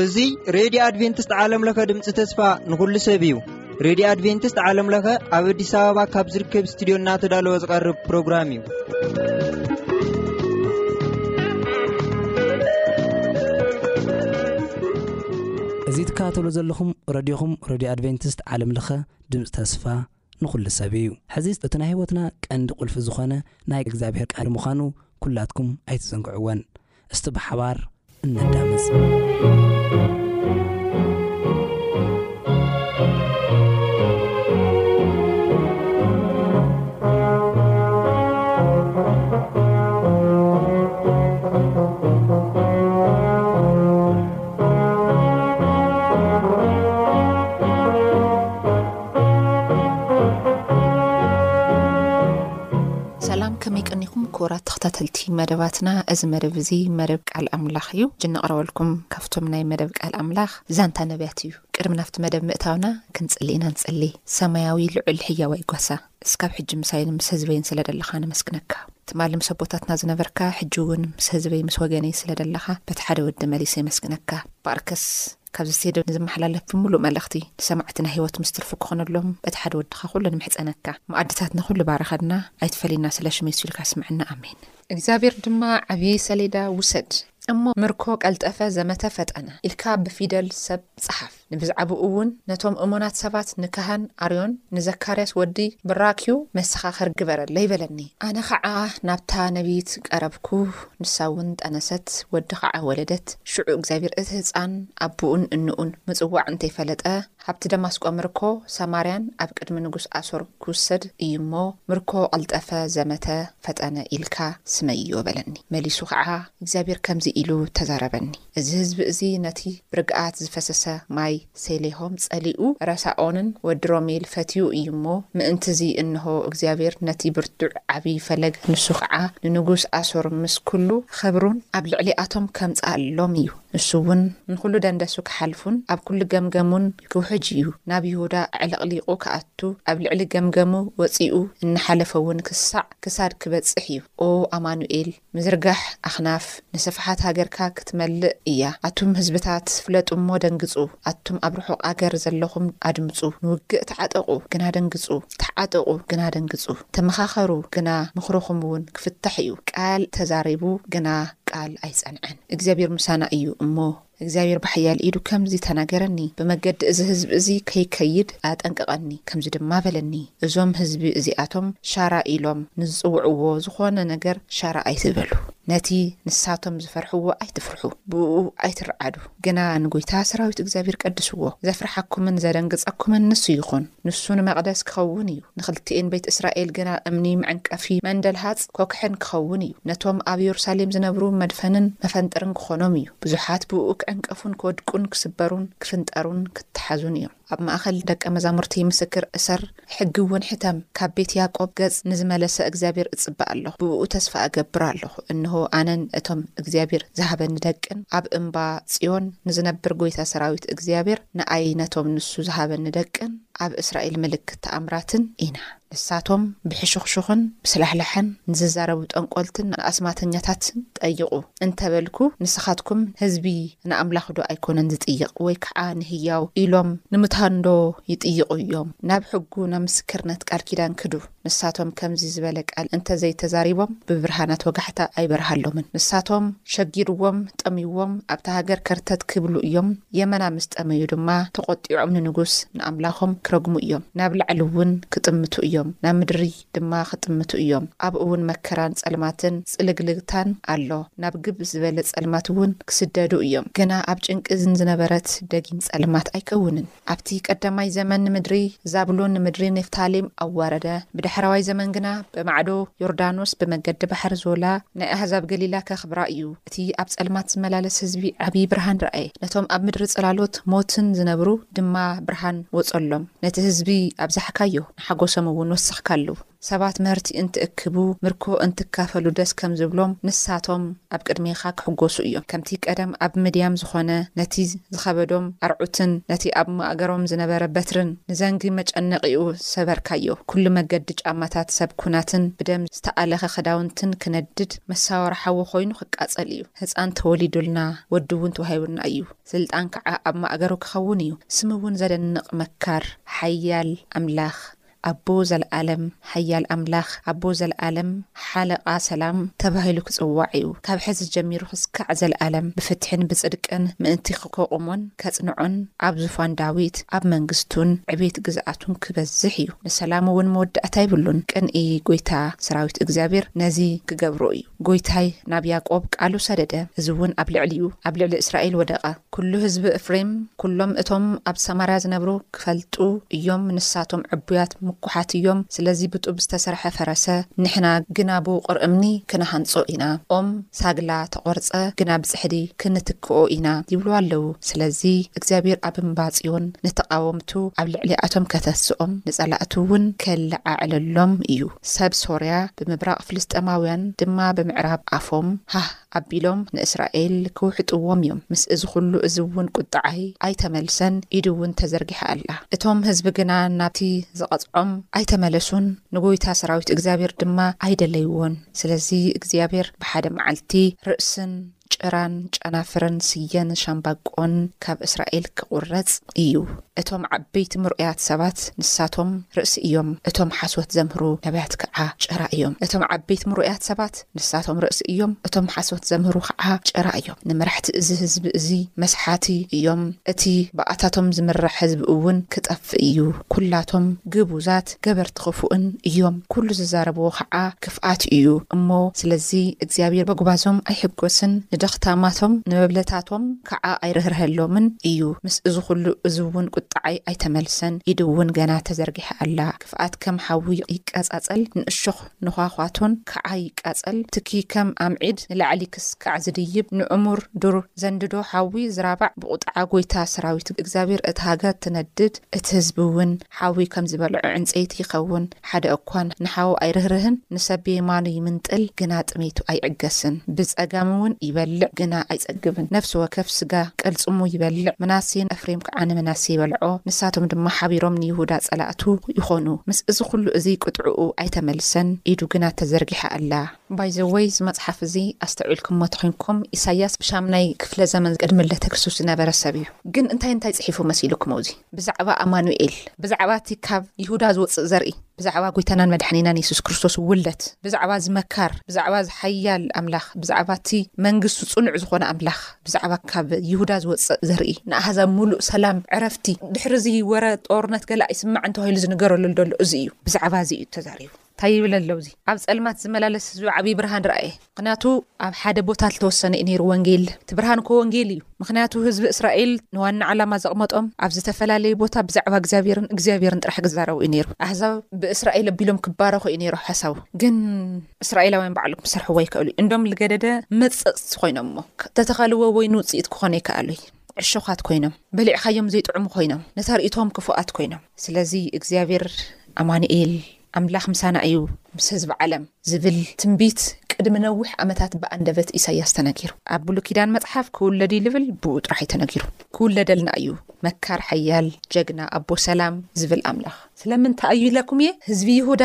እዙይ ሬድዮ ኣድቨንትስት ዓለምለኸ ድምፂ ተስፋ ንኹሉ ሰብ እዩ ሬድዮ ኣድቨንትስት ዓለምለኸ ኣብ ኣዲስ ኣበባ ካብ ዝርከብ እስትድዮ እናተዳለወ ዝቐርብ ፕሮግራም እዩ እዚ ትከታተሎ ዘለኹም ረድኹም ረድዮ ኣድቨንትስት ዓለም ለኸ ድምጺ ተስፋ ንኹሉ ሰብ እዩ። ሕዚ እቲ ናይ ሕይወትና ቀንዲ ቁልፊ ዝኾነ ናይ እግዚኣብሔር ቃል ምዃኑ ኩላትኩም ኣይትዘንግዕዎን። እስቲ ብሓባር እነዳምፅ። ሰላም ከመይ ቀኒኹም ክቡራት ተኸታተልቲ መደባትና እዚ መደብ እዚ መደብ ቃል ኣምላኽ እዩ እጂ ነቕረበልኩም ካብቶም ናይ መደብ ቃል ኣምላኽ ዛንታ ነቢያት እዩ ቅድሚ ናብቲ መደብ ምእታውና ክንጽሊ ኢና ንጽሊ ሰማያዊ ልዑል ሕያዋይ ጓሳ እስካብ ሕጂ ምሳይን ምስ ህዝበይን ስለ ደለኻ ነመስግነካ። ትማሊ ምስ ኣቦታትና ዝነበርካ ሕጂ ውን ምስ ህዝበይ ምስ ወገነይ ስለ ደለኻ በቲ ሓደ ወዲ መሊሰ የመስግነካ። ባርከስ ካብዚ ስቴድዮ ንዝመሓላለፍ ብምሉእ መልእኽቲ ንሰማዕቲ ናይ ህይወት ምስ ትርፉ ክኾነሎም በቲ ሓደ ወድኻ ኩሉ ንምሕጸነካ። መኣድታት ንኹሉ ባርኸልና ኣይትፈለየና ስለ ሽመይ ኢሱ ኢልካ ስመዐና ኣሜን። እግዚኣብሔር ድማ ዓብይ ሰሌዳ ውሰድ እሞ ምርኮ ቀልጠፈ ዘመተ ፈጠነ ኢልካ ብፊደል ሰብ ጸሓፍ። ንብዝዓብኡውን ነቶም እሙናት ሰባት ንካህን ኣርዮን ንዘካርያስ ወዲ ብራክዩ መሰኻኽር ግበረለይ በለኒ። ኣነ ኸዓ ናብታ ነብይት ቀረብኩ፣ ንሳውን ጠነሰት፣ ወዲ ኸዓ ወለደት። ሽዑ እግዚኣብሄር እቲ ህጻን ኣቡኡን እንኡን ምጽዋዕ እንተይፈለጠ፣ ሃብቲ ደማስቆ ምርኮ ሰማርያን ኣብ ቅድሚ ንጉስ ኣሶር ክውሰድ እዩ እሞ፣ ምርኮ ቐልጠፈ፣ ዘመተ፣ ፈጠነ ኢልካ ስመዮ በለኒ። መሊሱ ኸዓ እግዚኣብሄር ከምዚ ኢሉ ተዛረበኒ። እዚ ህዝቢ እዚ ነቲ ብርግኣት ዝፈሰሰ ማይ ሴሌሆም ጸሊኡ ረሳኦንን ወዲ ሮሜል ፈትዩ እዩ እሞ፣ ምእንት'ዚ እንሆ እግዚኣብሔር ነቲ ብርቱዕ ዓቢይ ፈለግ ንሱ ኸዓ ንንጉስ ኣሶር ምስ ኵሉ ኽብሩን ኣብ ልዕሊኣቶም ከምጽኣሎም እዩ፣ ንሱ'ውን ንዅሉ ደንደሱ ክሓልፉን ኣብ ኵሉ ገምገሙን ክውሕጅ እዩ፣ ናብ ይሁዳ ኣዕለቕሊቑ ክኣቱ ኣብ ልዕሊ ገምገሙ ወጺኡ እናሓለፈ'ውን ክሳዕ ክሳድ ክበጽሕ እዩ። ኦ ኣማኑኤል! ምዝርጋሕ ኣኽናፍ ንስፍሓት ሃገርካ ክትመልእ እያ ኣቱም ህዝብታት ፍለጡ እሞ ደንግጹ ኣቱም ኣብ ርሑቕ ኣገር ዘለኹም ኣድምጹ ንውግእ ተዓጠቑ ግና ደንግጹ ተዓጠቑ ግና ደንግጹ ተመኻኸሩ ግና ምኽርኹም ውን ክፍታሕ እዩ ቃል ተዛሪቡ ግና ቃል ኣይጸንዐን እግዚብሔር ምሳና እዩ እሞ እግዚኣብሔር ብሓያል ኢዱ ከምዚ ተናገረኒ፣ ብመገዲ እዚ ህዝቢ እዚ ከይከይድ ኣጠንቀቐኒ፣ ከምዚ ድማ በለኒ፣ እዞም ህዝቢ እዚኣቶም ሻራ ኢሎም ንዝጽውዕዎ ዝኾነ ነገር ሻራ ኣይትበሉ፣ ነቲ ንሳቶም ዝፈርሕዎ ኣይትፍርሑ፣ ብእኡ ኣይትርዓዱ፣ ግና ንጐይታ ሠራዊት እግዚኣብሔር ቀድስዎ፣ ዘፍርሓኩምን ዘደንግጸኩምን ንሱ ይኹን። ንሱ ንመቕደስ ኪኸውን እዩ፣ ንኽልቲኤን ቤት እስራኤል ግና እምኒ መዐንቀፊ፣ መንደልሃጽ፣ ኰክሕን ኪኸውን እዩ፣ ነቶም ኣብ የሩሳሌም ዚነብሩ መድፈንን መፈንጥርን ኪዀኖም እዩ፣ ብዙሓት ብእኡ ኪዕንቀፉን ኪወድቁን ኪስበሩን ኪፍንጠሩን ኪተሓዙን እዮም። ኣብ ማእከል ደቀ መዛሙርቲ ምስክር እሰር፣ ሕጊ እውን ሕተም፣ ካብ ቤት ያእቆብ ገጽ ንዝመለሰ እግዚኣብሔር እጽበ ኣለኹ፣ ብእኡ ተስፋ እገብር ኣለኹ፣ እንሆ፣ ኣነን እቶም እግዚኣብሔር ዝሃበኒ ደቅን ኣብ እምባ ጽዮን ንዚነብር ጐይታ ሠራዊት እግዚኣብሔር፣ ንኣይ ነቶም ንሱ ዝሃበኒ ደቅን ኣብ እስራኤል ምልክት ተኣምራትን ኢና። ንሳቶም ብሕሹኽሹኽን ብስላሕላሕን ንዝዛረቡ ጠንቈልትን ንኣስማተኛታትን ጠይቑ እንተ በልኩ፣ ንስኻትኩም ህዝቢ ንኣምላኽዶ ኣይኰነን ዚጥይቕ? ወይ ከዓ ንህያው ኢሎም ንምታንዶ ይጥይቑ እዮም? ናብ ሕጉ፣ ናብ ምስክርነት ቃል ኪዳን ክዱ። ንሳቶም ከምዚ ዝበለ ቃል እንተ ዘይተዛሪቦም ብብርሃናት ወጋሕታ ኣይበርሃሎምን። ንሳቶም ሸጊርዎም፣ ጠምዩዎም፣ ኣብታ ሃገር ከርተት ኪብሉ እዮም፣ የመና ምስ ጠመዩ ድማ፣ ተቖጢዖም ንንጉስ ንኣምላኾም ኪረግሙ እዮም፣ ናብ ላዕሊውን ኪጥምቱ እዮም፣ ናብ ምድሪ ድማ ኺጥምቱ እዮም፣ ኣብኡውን መከራን ጸልማትን ጽልግልግታን ኣሎ፣ ናብ ግብ ዝበለ ጸልማትውን ኪስደዱ እዮም። ግና ኣብ ጭንቂ ንዝነበረት ደጊም ጸልማት ኣይከውንን። ኣብቲ ቀዳማይ ዘመን ንምድሪ ዛብሎን ንምድሪ ኔፍታሌም ኣዋረደ። ብዳሕረዋይ ዘመን ግና ብማዕዶ ዮርዳኖስ ብመገዲ ባሕሪ ዞላ ናይ ኣህዛብ ገሊላ ከኽብራ እዩ። እቲ ኣብ ጸልማት ዝመላለስ ህዝቢ ዓብዪ ብርሃን ረኣየ፣ ነቶም ኣብ ምድሪ ጽላሎት ሞትን ዝነብሩ ድማ ብርሃን ወጸሎም። ነቲ ህዝቢ ኣብዛሕካዮ፣ ንሓጎሶም እውን ወሰኽካሉ። ሰባት ምህርቲ እንትእክቡ፣ ምርኮ እንትካፈሉ ደስ ከም ዝብሎም፣ ንሳቶም ኣብ ቅድሜኻ ክሕጎሱ እዮም። ከምቲ ቀደም ኣብ ምድያም ዝኾነ፣ ነቲ ዝኸበዶም ኣርዑትን ነቲ ኣብ ማእገሮም ዝነበረ በትርን ንዘንጊ መጨነቒኡ ሰበርካዮ። ኩሉ መገዲ ጫማታት ሰብ ኩናትን ብደም ዝተኣለኸ ክዳውንትን ክነድድ፣ መሳወሪ ሓዊ ኮይኑ ክቃጸል እዩ። ህጻን ተወሊዱልና፣ ወዲ እውን ተዋሂቡና እዩ። ስልጣን ከዓ ኣብ ማእገሩ ክኸውን እዩ። ስሙ እውን ዘደንቕ መካር፣ ሓያል፣ ኣምላኽ፣ ኣቦ ዘልኣለም ሓያል ኣምላኽ ኣቦ ዘልኣለም ሓለቓ ሰላም ተባሂሉ ክጽዋዕ እዩ። ካብ ሕዚ ጀሚሩ ክስካዕ ዘልኣለም ብፍትሕን ብጽድቅን ምእንቲ ክከቁሞን ከጽንዖን ኣብ ዙፋን ዳዊት ኣብ መንግስቱን ዕቤት ግዝኣቱን ክበዝሕ እዩ። ንሰላም እውን መወዳእታ የብሉን። ቅንኢ ጎይታ ሰራዊት እግዚኣብሔር ነዚ ክገብሮ እዩ። ጎይታይ ናብ ያቆብ ቃሉ ሰደደ እዚ እውን ኣብ ልዕሊኡ ኣብ ልዕሊ እስራኤል ወደቐ። ኵሉ ህዝቢ እፍሬም፣ ኵሎም እቶም ኣብ ሰማርያ ዝነብሩ ኺፈልጡ እዮም፣ ንሳቶም ዕቡያት ምኩሓት እዮም፣ ስለዚ ብጡብ ዝተሰርሐ ፈረሰ፣ ንሕና ግና ብውቑር እምኒ ኽንሃንጾ ኢና፣ ኦም ሳግላ ተቖርጸ ግና ብጽሕዲ ኽንትክኦ ኢና ይብሉ ኣለዉ። ስለዚ እግዚኣብሄር ኣብ እምባ ጽዮን ንተቓወምቱ፣ ኣብ ልዕሊኣቶም ከተስኦም፣ ንጸላእቱውን ኬለዓዕለሎም እዩ። ሰብ ሶርያ ብምብራቕ፣ ፍልስጥኤማውያን ድማ ብምዕራብ ኣፎም ሃህ ኣቢሎም ንእስራኤል ክውሕጥዎም እዮም፣ ምስ እዚ ዅሉ እዚ እውን ቍጥዓይ ኣይተመልሰን፣ ኢዱ እውን ተዘርጊሓ ኣላ። እቶም ህዝቢ ግና ናብቲ ዝቐጽዖም ኣይተመለሱን፣ ንጐይታ ሰራዊት እግዚኣብሄር ድማ ኣይደለይዎን። ስለዚ፣ እግዚኣብሄር ብሓደ መዓልቲ ርእስን ጭራን ጨናፍርን ስየን ሻምባቆን ካብ እስራኤል ኪቝረጽ እዩ። እቶም ዓበይቲ ምርኡያት ሰባት ንሳቶም ርእሲ እዮም፣ እቶም ሓሶት ዘምህሩ ነብያት ከኣ ጭራ እዮም። እቶም ዓበይቲ ምርኡያት ሰባት ንሳቶም ርእሲ እዮም፣ እቶም ሓሶት ዘምህሩ ኸኣ ጭራ እዮም። ንመራሕቲ እዚ ህዝቢ እዚ መስሓቲ እዮም፣ እቲ ብኣታቶም ዝምራሕ ህዝቢ እውን ክጠፍእ እዩ። ኵላቶም ግቡዛት ገበርቲ። ክፉእን እዮም ኩሉ ዝዛረብዎ ከኣ ክፍኣት እዩ እሞ ስለዚ እግዚኣብሔር በጉባዞም ኣይሕጎስን ንደኽታማቶም ንመብለታቶም ከኣ ኣይርህርሀሎምን እዩ ምስ እዚ ኩሉ እዚ እውን ቁጥዓይ ኣይተመልሰን ኢድ እውን ገና ተዘርጊሐ ኣላ ክፍኣት ከም ሓዊ ይቃጻጸል ንእሾኽ ንዃዃቶን ከኣ ይቃጸል ትኪ ከም ኣምዒድ ንላዕሊ ክስካዕ ዝድይብ ንዕሙር ዱር ዘንድዶ ሓዊ ዝራባዕ ብቁጥዓ ጎይታ ሰራዊት እግዚኣብሔር እታ ሃገር ትነድድ እቲ ህዝቢ እውን ሓዊ ከም ዝበልዖ ዕንጸይቲ ይኸውን፣ ሓደ እኳ ንሓው ኣይርህርህን፣ ንሰብ ብየማኑ ይምንጥል፣ ግና ጥሜቱ ኣይዕገስን፣ ብጸጋምውን ይበልዕ፣ ግና ኣይጸግብን፣ ነፍሲ ወከፍ ስጋ ቅልጽሙ ይበልዕ፣ ምናሴ ንኤፍሬም ከዓ ንምናሴ ይበልዖ፣ ንሳቶም ድማ ሓቢሮም ንይሁዳ ጸላእቱ ይኾኑ። ምስ እዚ ኹሉ እዙይ ቍጥዕኡ ኣይተመልሰን፣ ኢዱ ግና ተዘርጊሓ ኣላ። ባይ ዘ ወይ እዚ መጽሓፍ እዚ ኣስተውዒልኩሞ ተኾይንኩም ኢሳይያስ ብ ሻምናይ ክፍለ ዘመን ቅድሚ ልደተ ክርስቶስ ዝነበረ ሰብ እዩ ግን እንታይ እንታይ ጽሒፉ መሲሉኩም ኣውዚ። ብዛዕባ ኣማኑኤል፣ ብዛዕባ እቲ ካብ ይሁዳ ዝወጽእ ዘርኢ፣ ብዛዕባ ጐይታናን መድሓኒናን የሱስ ክርስቶስ ውልደት፣ ብዛዕባ እዚ መካር፣ ብዛዕባ እዚ ሓያል ኣምላኽ፣ ብዛዕባ እቲ መንግስቱ ጽኑዕ ዝኾነ ኣምላኽ፣ ብዛዕባ ካብ ይሁዳ ዝወጽእ ዘርኢ፣ ንኣህዛብ ምሉእ ሰላም፣ ዕረፍቲ፣ ድሕሪ እዚ ወረ ጦርነት ገለ ኣይስማዕን ተባሂሉ ዝንገረሉ ደሎ እዚ እዩ፣ ብዛዕባ እዚ እዩ ተዛሪቡ። ታይ ይብል ኣሎ እዚ ኣብ ፀልማት ዝመላለስ ህዝቢ ዓብይ ብርሃን ረኣየ ምክንያቱ ኣብ ሓደ ቦታ ልተወሰነ እዩ ነይሩ ወንጌል እቲ ብርሃን እኮ ወንጌል እዩ ምክንያቱ ህዝቢ እስራኤል ንዋና ዓላማ ዘቅመጦም ኣብ ዝተፈላለየ ቦታ ብዛዕባ እግዚኣብሔርን እግዚኣብሔርን ጥራሕ ክዛረቡ እዩ ነይሩ ኣሕዛብ ብእስራኤል ኣቢሎም ክባረኩ እዩ ነይሩ ሓሳቡ ግን እስራኤላውያን ባዕሎም ክሰርሕዎ ይክእሉ እንዶም ልገደደ መፀፅቲ ኮይኖም እሞ ተተኸልዎ ወይኒ ውፅኢት ክኾነ ይከኣሉ እዩ ዕሾኻት ኮይኖም በሊዕኻዮም ዘይጥዑሙ ኮይኖም ነታ ርእይቶም ክፉኣት ኮይኖም ስለዚ እግዚኣብሔር ኣማንኤል ኣምላኽ ምሳና እዩ ምስ ህዝቢ ዓለም ዝብል ትንቢት ቅድሚ ነዊሕ ኣመታት ብኣንደበት ኢሳያስ ተነጊሩ ኣብ ብሉ ኪዳን መጽሓፍ ክውለድ እዩ ልብል ብኡ ጥራሕ እዩ ተነጊሩ ክውለደልና እዩ መካር ሓያል ጀግና ኣቦ ሰላም ዝብል ኣምላኽ ስለምንታይ እዩ ኢለኩም እየ ህዝቢ ይሁዳ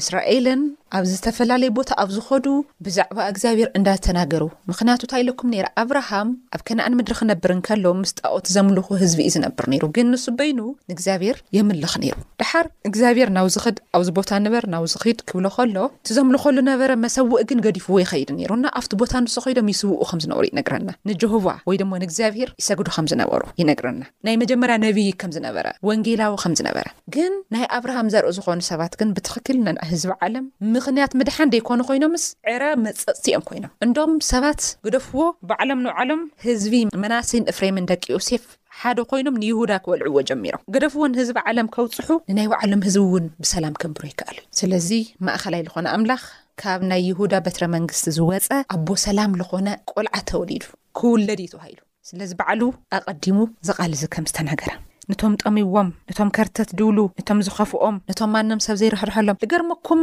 እስራኤልን ኣብ ዝተፈላለየ ቦታ ኣብ ዝኸዱ ብዛዕባ እግዚኣብሔር እንዳ ተናገሩ ምኽንያቱ ታይ ኢለኩም ነይረ ኣብርሃም ኣብ ከነኣን ምድሪ ክነብር እንከሎ ምስ ጣኦት ዘምልኹ ህዝቢ እዩ ዝነብር ነይሩ ግን ንሱ በይኑ ንእግዚኣብሔር የምልኽ ነይሩ ደሓር እግዚኣብሔር ናብዚ ኽድ ኣብዚ ቦታ ንበር ናብዚ ኺድ ክብሎ ከሎ እቲ ዘምልኾሉ ነበረ መሰውእ ግን ገዲፍዎ ይኸይድ ነይሩ እና ኣብቲ ቦታ ንሱ ኸይዶም ይስውኡ ከም ዝነበሩ ይነግረና ንጀሆቫ ወይ ደሞ ንእግዚኣብሔር ይሰግዱ ከም ዝነበሩ ይነግረና ናይ መጀመርያ ነቢይ ከም ዝነበረ ወንጌላዊ ከም ዝነበረ ግን ናይ ኣብርሃም ዘርኢ ዝኾኑ ሰባት ግን ብትኽክል ንናይ ህዝቢ ዓለም ምኽንያት ምድሓን ደይኮኑ ኮይኖምስ ዕረ መጸጽቲ እዮም ኮይኖም እንዶም ሰባት ግደፍዎ ባዕሎም ንባዕሎም ህዝቢ ምናሴን እፍሬምን ደቂ ዮሴፍ ሓደ ኮይኖም ንይሁዳ ክበልዕዎ ጀሚሮም ግደፍዎ ንህዝቢ ዓለም ከብጽሑ ንናይ ባዕሎም ህዝቢ ውን ብሰላም ከንብሩ ይከኣሉ እዩ ስለዚ ማእከላይ ልኾነ ኣምላኽ ካብ ናይ ይሁዳ በትረ መንግስቲ ዝወጸ ኣቦ ሰላም ልኾነ ቆልዓ ተወሊዱ ክውለድ እዩ ተባሂሉ። ስለዚ ባዕሉ ኣቐዲሙ ዝቓልዚ ከም ዝተናገረ፣ ንቶም ጠምዩዎም፣ ንቶም ከርተት ድብሉ፣ ንቶም ዝኸፍኦም፣ ንቶም ማንም ሰብ ዘይርሕርሐሎም፣ ልገርመኩም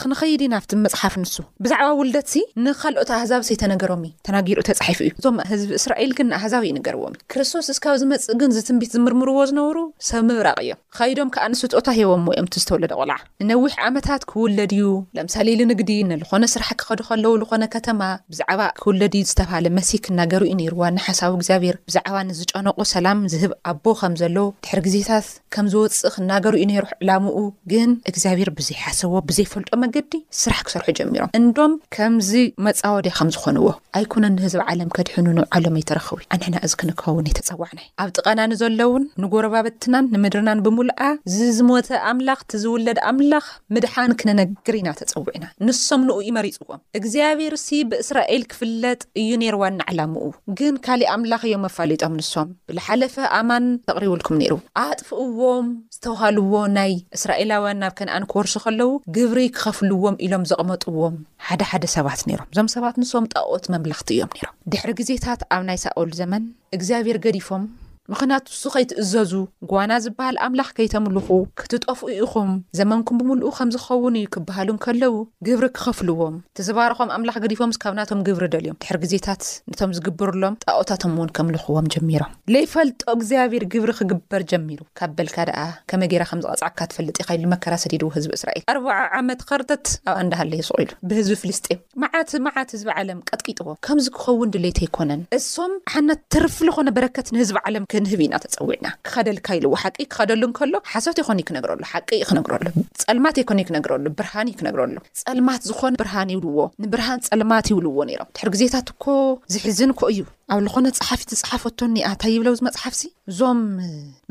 ክንኸይድ ኢና ኣብቲ መጽሓፍ ንሱ ብዛዕባ ውልደትሲ ንኻልኦት ኣህዛብስ ኣይተነገሮም እዩ፣ ተናጊሩ ተጻሒፉ እዩ፣ እዞም ህዝቢ እስራኤል ግን ንኣህዛብ ኣይነገርዎም እዩ፣ ክርስቶስ እስካብ ዝመጽእ ግን እዚ ትንቢት ዝምርምርዎ ዝነበሩ ሰብ ምብራቕ እዮም። ኸይዶም ከኣ ንስጦታ ሂቦሞ እዮም እቲ ዝተወለደ ቆልዓ ንነዊሕ ዓመታት ክውለድ እዩ ለምሳሌ ልንግዲ ንልኾነ ስራሕ ክኸዱ ከለዉ ልኾነ ከተማ ብዛዕባ ክውለድ እዩ ዝተብሃለ መሲ ክናገሩ እዩ ነይሩ ዋና ሓሳቡ እግዚኣብሔር ብዛዕባ ንዝጨነቁ ሰላም ዝህብ ኣቦ ከምዘሎ ድሕሪ ግዜታት ከምዝወፅእ ክናገሩ እዩ ነይሩ ዕላምኡ ግን እግዚኣብሔር ብዘይሓሰቦ ብዘይፈልጦ መገዲ ስራሕ ክሰርሑ ጀሚሮም እንዶም ከምዚ መፃወድያ ከምዝኾንዎ ኣይኮነን ንህዝብ ዓለም ከድሕኑ ንብዓሎም ኣይተረኸቡ ኣንሕና እዚ ክንከውን እይተፀዋዕናይ። ኣብ ጥቓና ንዘለዉን ንጎረባብትናን ንምድርናን ብምሉኣ ዝዝሞተ ኣምላኽ ትዝውለድ ኣምላኽ ምድሓን ክነነግር ኢና ተጸዊዕና ንሶም ንኡ እዩ መሪጽዎም እግዚኣብሔር እሲ ብእስራኤል ክፍለጥ እዩ ነይሩ ዋና ዕላምኡ ግን ካሊእ ኣምላኽ እዮም ኣፋሊጦም ንሶም ብልሓለፈ ኣማን ተቕሪቡልኩም ነይሩ ኣጥፍእዎም ዝተውሃልዎ ናይ እስራኤላውያን ናብ ከነኣን ክወርሱ ከለዉ ግብሪ ክኸፍልዎም ኢሎም ዘቕመጥዎም ሓደ ሓደ ሰባት ነይሮም እዞም ሰባት ንሶም ጣኦት መምለኽቲ እዮም ነይሮም ድሕሪ ግዜታት ኣብ ናይ ሳኦል ዘመን እግዚኣብሔር ገዲፎም ምኽንያቱ እሱ ከይትእዘዙ ጓና ዝብሃል ኣምላኽ ከይተምልኹ ክትጠፍኡ ኢኹም ዘመንኩም ብምልኡ ከም ዝኸውን እዩ ክብሃሉ እንከለዉ ግብሪ ክኸፍልዎም እቲ ዝባረኾም ኣምላኽ ገዲፎምስ ካብ ናቶም ግብሪ ደልዮም ድሕሪ ግዜታት ነቶም ዝግብርሎም ጣኦታቶም እውን ከምልኽዎም ጀሚሮም ለይፈልጦ እግዚኣብሔር ግብሪ ክግበር ጀሚሩ ካብ በልካ ደኣ ከመይ ገይረ ከም ዝቐጽዓካ ትፈልጥ ኢኻ ኢሉ መከራ ሰዲድዎ ህዝቢ እስራኤል ኣርብዓ ዓመት ኸርተት ኣብኣ እንዳሃለየ ሱቕ ኢሉ ብህዝቢ ፍልስጥኤም መዓት መዓት ህዝቢ ዓለም ቀጥቂጥዎ ከምዚ ክኸውን ድሌት ኣይኮነን እሶም ሓና ትርፍ ልኾነ በረከት ንህዝቢ ዓለም ክንህብ ኢና ተጸዊዕና ክኸደልካ ኢልዎ ሓቂ ክኸደሉ እንከሎ ሓሶት ኣይኮንይ ክነግረሉ ሓቂ እዪ ክነግረሉ ጸልማት ኣይኮንይ ክነግረሉ ብርሃን እዪ ክነግረሉ ጸልማት ዝኾነ ብርሃን ይብልዎ ንብርሃን ጸልማት ይብልዎ ነይሮም ድሕሪ ግዜታት እኮ ዝሕዝን እኮ እዩ ኣብ ልኾነ ጸሓፊ ዝጸሓፈቶ እኒኣ እንታይ ይብለው ዚ መጽሓፍሲ እዞም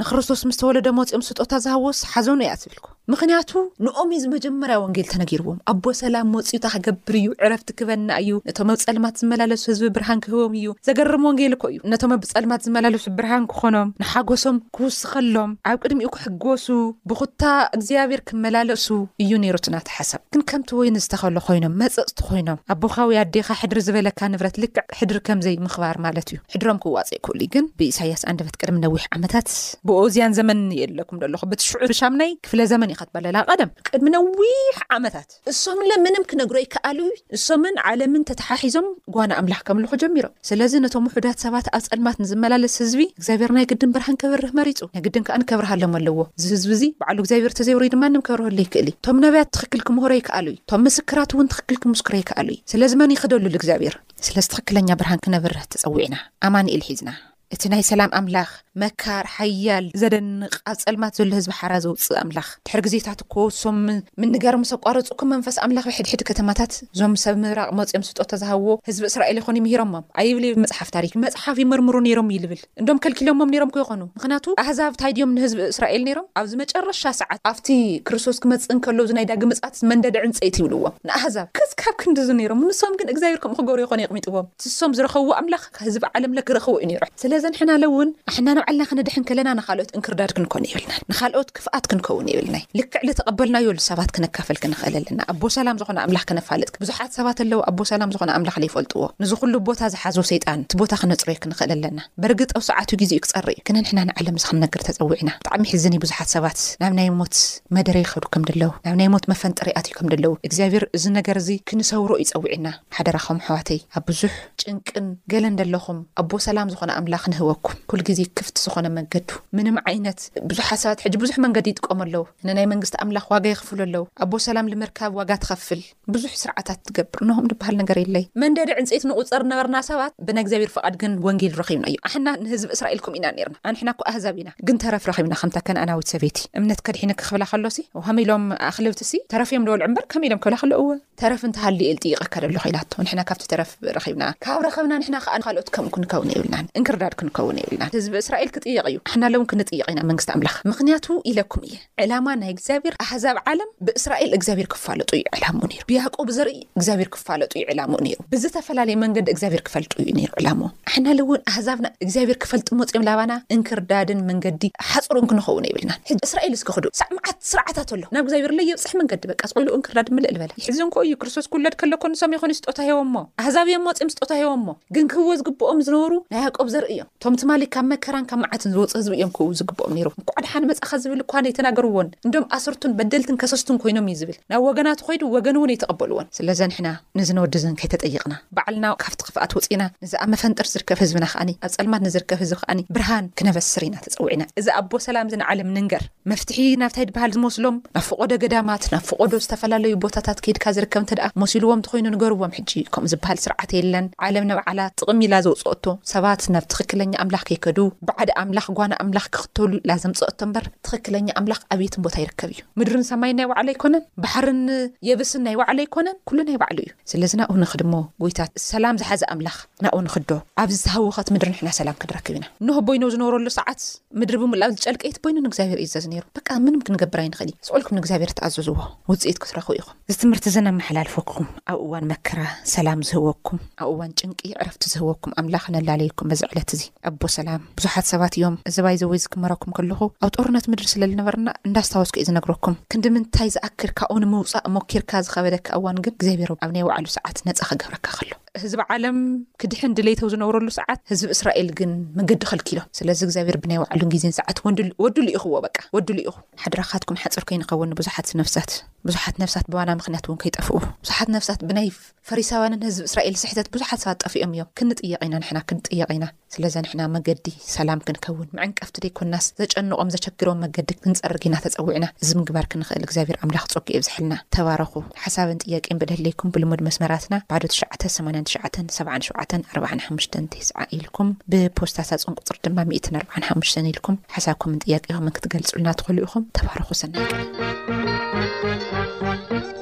ንክርስቶስ ምስ ተወለደ መፂኦም ስጦታ ዝሃወስ ሓዘኑ እያ ትብልኩ ምክንያቱ ንኦም እዩ ዝመጀመርያ ወንጌል ተነጊርዎም ኣቦ ሰላም መፅኡታ ክገብር እዩ ዕረፍቲ ክበና እዩ ነቶም ኣብ ፀልማት ዝመላለሱ ህዝቢ ብርሃን ክህቦም እዩ ዘገርም ወንጌል እኮ እዩ ነቶም ኣብ ፀልማት ዝመላለሱ ብርሃን ክኾኖም ንሓጎሶም ክውስኸሎም ኣብ ቅድሚኡ ክሕጎሱ ብኩታ እግዚኣብሔር ክመላለሱ እዩ ነይሩ ትናተ ሓሳብ ግን ከምቲ ወይኒ ዝተኸሎ ኮይኖም መፀፅቲ ኮይኖም ኣቦኻዊ ኣዴኻ ሕድሪ ዝበለካ ንብረት ልክዕ ሕድሪ ከም ዘይምኽባር ማለት እዩ። ሕድሮም ክዋጽእ ይክእሉ እዩ ግን ብኢሳያስ ኣንደበት ቅድሚ ነዊሕ ዓመታት ብኦዝያን ዘመን እየ እለኩም ደለኹ ብትሽዑ ብሻምናይ ክፍለ ዘመን ኢኻ ትበለላ ቀደም ቅድሚ ነዊሕ ዓመታት እሶምለ ምንም ክነግሩ ኣይከኣሉ እሶምን ዓለምን ተተሓሒዞም ጓና ኣምላኽ ከምልኹ ጀሚሮም ስለዚ ነቶም ውሑዳት ሰባት ኣብ ጸልማት ንዝመላለስ ህዝቢ እግዚኣብሔር ናይ ግድን ብርሃን ከበርህ መሪጹ ናይ ግድን ከኣን ከብርሃሎም ኣለዎ እዚ ህዝቢ እዚ ባዕሉ እግዚኣብሔር ተዘይውሪድ ማንም ከብርሀሉ ኣይክእል እዩ እቶም ነቢያት ትኽክል ክምህሮ ይከኣሉ እዩ እቶም ምስክራት እውን ትኽክል ክምስክሮ ይከኣሉ እዩ ስለዚ መን ይክደሉ ልእግዚኣብሔር ስለዚ ትኽክለኛ ብርሃን ክነብርህ ተጸዊዕና ኣማኒኤል ሒዝና እቲ ናይ ሰላም ኣምላኽ መካር ሓያል ዘደንቕ ኣብ ጸልማት ዘሎ ህዝቢ ሓራ ዘውፅእ ኣምላኽ ድሕሪ ግዜታት እኮ ሶም ምንጋር ምስ ኣቋረፁኩም መንፈስ ኣምላኽ ብሕድሕድ ከተማታት እዞም ሰብ ምብራቕ መፅኦም ስጦታ ዝሃብዎ ህዝቢ እስራኤል ይኾኑ ይምሂሮሞም ኣይብል መፅሓፍ ታሪክ መፅሓፍ ይምርምሩ ነይሮም እዩ ልብል እንዶም ከልኪሎሞም ነይሮምኮ ይኾኑ ምኽንያቱ ኣህዛብ ታይ ድዮም ንህዝቢ እስራኤል ነይሮም ኣብ ዝመጨረሻ ሰዓት ኣብቲ ክርስቶስ ክመጽእ እንከሎ እዚ ናይ ዳግም ምጽኣት መንደደ ዕንጸይቲ ይብልዎ ንኣህዛብ ክስካብ ክንድዚ ነይሮም ንሶም ግን እግዚኣብሔር ከምኡ ክገብሩ ይኾኑ የቅሚጥዎም እቲ ንሶም ዝረኸብዎ ኣምላኽ ከህዝቢ ዓለምለ ክረኽቦ እዩ ነይሩ ስለዚ ንሕናለ እውን ንሕና ንባዕልና ክንድሕን ከለና ንኻልኦት እንክርዳድ ክንኮን የብልናን ንኻልኦት ክፍኣት ክንከውን የብልናይ ልክዕ ልተቀበልናዮ ልሰባት ክነካፈል ክነክእል ኣለና ኣቦ ሰላም ዝኮነ ኣምላክ ክነፋልጥ ብዙሓት ሰባት ኣለው ኣቦ ሰላም ዝኮነ ኣምላክ ልይፈልጥዎ ንዚ ኩሉ ቦታ ዝሓዞ ሰይጣን እቲ ቦታ ክነጽርዮ ክንክእል ኣለና በርግጥ ኣብ ሰዓቱ ጊዜኡ ክጸሪ እዩ ግና ንሕና ንዓለም እዚ ክንነግር ተጸዊዕና ብጣዕሚ ይሕዝን እዩ ብዙሓት ሰባት ናብ ናይ ሞት መደረ ይከዱ ከም ደለው ናብ ናይ ሞት መፈንጠሪ ይኣትዩ ከም ደለው እግዚኣብሔር እዚ ነገር እዚ ክንሰውሮ እዩ ጸዊዕና ሓደራኩም ኣሕዋተይ ኣብ ብዙሕ ጭንቅን ገለን ደለኹም ኣቦ ሰላም ዝኾነ ኣምላኽ ንህበኩም ኩሉ ግዜ ክፍት ዝኾነ መንገዱ ምንም ዓይነት ብዙሓት ሰባት ሕጂ ብዙሕ መንገዲ ይጥቀሙ ኣለዉ ንናይ መንግስቲ ኣምላኽ ዋጋ ይኽፍሉ ኣለዉ ኣቦ ሰላም ልምርካብ ዋጋ ትኸፍል ብዙሕ ስርዓታት ትገብር ነሆም ድበሃል ነገር የለይ መንደዲ ዕንጸይቲ ንቑጸር ነበርና ሰባት ብናይ እግዚኣብሔር ፍቓድ ግን ወንጌል ረኺብና እዩ ኣሕና ንህዝቢ እስራኤል ከምኡ ኢና ኔርና ኣንሕና እኮ ኣህዛብ ኢና ግን ተረፍ ረኺብና ከምታ ከነኣናዊት ሰበይቲ እምነት ከድሒነኪ ክብላ ከሎሲ ሀም ኢሎም ኣኽልብትሲ ተረፍዮም ድበልዑ እምበር ከም ኢሎም ክብላ ከሎ እወ ተረፍ እንተሃልዩ እል ጥይቀካ ዶ ኣለኩ ኢላቶ ንሕና ካብቲ ተረፍ ረኪብና ካብ ረከብና ንሕና ከኣ ንካልኦት ከምኡ ክንከውን የብልናን እንክርዳድ ክንከውን የብልናን ህዝቢ እስራኤል ክጥየቅ እዩ ንሕና ሎሚ ክንጥየቅ ኢና መንግስቲ ኣምላክ ምክንያቱ ኢለኩም እየ ዕላማ ናይ እግዚኣብሔር ኣህዛብ ዓለም ብእስራኤል እግዚኣብሔር ክፋለጡ እዩ ዕላምኡ ነይሩ ብያዕቆብ ብዘርኢ እግዚኣብሔር ክፋለጡ እዩ ዕላምኡ ነይሩ ብዝተፈላለየ መንገዲ እግዚኣብሔር ክፈልጡ እዩ ነይሩ ዕላምኡ ንሕና ልውን ኣህዛብና እግዚኣብሔር ክፈልጡ መፅኦም ላባና እንክርዳድን መንገዲ ሓፅሩን ክንከውን የብልናን ሕጂ እስራኤል እስኪ ክዱ ሳዕ መዓት ስርዓታት ኣሎ ናብ እግዚኣብሔር ለየ ብዘይተፈትሕ መንገዲ በቃ ቆልኡ እንክርዳድ ምልእ ልበለ ይሕዝን ኮ እዩ ክርስቶስ ክውለድ ከሎ እኮ ንሶም ይኮኑ ስጦታ ሄቦሞ ኣህዛብ እዮም ወጺም ስጦታ ሄቦሞ ግን ክህብዎ ዝግብኦም ዝነበሩ ናይ ያቆብ ዘርኢ እዮም እቶም ትማሊ ካብ መከራን ካብ መዓትን ዝወጹ ህዝቢ እዮም ክህቡ ዝግብኦም ኔሮም እንኳዕ ደሓን መጻኻ ዝብል እኳ ነይተናገርዎን እንዶም ኣስርቱን በደልትን ከሰስቱን ኮይኖም እዩ ዝብል ናብ ወገናቱ ኮይዱ ወገን እውን ኣይተቀበልዎን ስለዘ ንሕና ነዝን ወድዝን ከይተጠይቅና ባዕልና ካፍቲ ክፍኣት ወጺና ንዚ ኣብ መፈንጥር ዝርከብ ህዝብና ከኣ ኣብ ጸልማት ንዝርከብ ህዝቢ ከኣ ብርሃን ክነበስር ኢና ተጸዊዕና እዚ ኣቦ ሰላም እዚ ንዓለም ንንገር። መፍትሒ ናብ ታይ ድበሃል ዝመስሎም ናብ ፍቆዶ ገዳማት ናብ ፍቆዶ ዝተፈላለዩ ቦታታት ከይድካ ዝርከብ እንተደኣ መሲልዎም እንተኮይኑ ንገርዎም ሕጂ ከምኡ ዝበሃል ስርዓት የለን ዓለም ንባዕላ ጥቅም ኢላ ዘውጸኦቶ ሰባት ናብ ትክክለኛ ኣምላክ ከይከዱ ባዕዲ ኣምላክ ጓና ኣምላክ ክክተሉ ኢላ ዘምጸኦቶ እምበር ትክክለኛ ኣምላክ ኣብ የትም ቦታ ይርከብ እዩ ምድርን ሰማይን ናይ ባዕሉ ኣይኮነን ባሕርን የብስን ናይ ባዕሉ ኣይኮነን ኩሉ ናይ ባዕሉ እዩ ስለዚ ናብኡ ንክድ እሞ ጎይታ ሰላም ዝሓዘ ኣምላክ ናብኡ ንክዶ ኣብዚ ዝተሃወከት ምድሪ ንሕና ሰላም ክንረክብ ኢና ኖህ ቦይኖ ዝነበረሉ ሰዓት ምድሪ ብምልኣ ዝጨልቀየት በይኑ ንእግዚኣብሔር ይእዘዝ ነይሩ በቃ ምንም ክንገብር ኣይንኽእል እዩ ስቁልኩም ንእግዚኣብሔር ተኣዘዝዎ ውፅኢት ክትረኽቡ ኢኹም እዚ ትምህርቲ እዚ ነመሓላልፈኩም ኣብ እዋን መከራ ሰላም ዝህወኩም ኣብ እዋን ጭንቂ ዕረፍቲ ዝህወኩም ኣምላኽ ነላለየኩም በዚ ዕለት እዚ ኣቦ ሰላም ብዙሓት ሰባት እዮም እዚ ባይ ዘወይ ዝክመረኩም ከለኹ ኣብ ጦርነት ምድሪ ስለ ዝነበርና እንዳስታወስኩ እዩ ዝነግረኩም ክንዲ ምንታይ ዝኣክል ካብኡ ንምውፃእ ሞኪርካ ዝኸበደካ እዋን ግን እግዚኣብሔር ኣብ ናይ ባዕሉ ሰዓት ነፃ ክገብረካ ከሎ ህዝቢ ዓለም ክድሕን ድሌት ኣብ ዝነብረሉ ሰዓት ህዝቢ እስራኤል ግን መንገዲ ከልኪሎም። ስለዚ እግዚኣብሔር ብናይ ባዕሉን ግዜን ሰዓት ወዱ ልኢኽዎ በቃ ወዱ ልኢኹ። ሓድራኻትኩም ሓጽር ከይንኸውን ንብዙሓት ነፍሳት ብዙሓት ነፍሳት ብዋና ምክንያት እውን ከይጠፍኡ ብዙሓት ነፍሳት ብናይ ፈሪሳውያንን ህዝቢ እስራኤል ስሕተት ብዙሓት ሰባት ጠፊኦም እዮም። ክንጥየቕ ኢና ንሕና ክንጥየቕ ኢና። ስለዘ ንሕና መገዲ ሰላም ክንከውን መዐንቀፍቲ ደይኮናስ ዘጨንቆም ዘቸግሮም መገዲ ክንጸርግ ኢና ተጸዊዕና እዚ ምግባር ክንኽእል እግዚኣብሔር ኣምላኽ ጸጉ የብዝሐልና ተባረኹ ሓሳብን ጥያቄን ብደለይኩም ብልሙድ መስመራትና ባዶ ትሽዓተ ሰማንያን ትሽዓተን ሰብዓን ሸውዓተን ኣርብዓን ሓሙሽተን ቴስዓ ኢልኩም ብፖስታ ሳጹን ቁጽሪ ድማ ሚእትን ኣርብዓን ሓሙሽተን ኢልኩም ሓሳብኩምን ጥያቄኹምን ክትገልጹልና ትኽእሉ ኢኹም ተባረኹ ሰናይ ቀን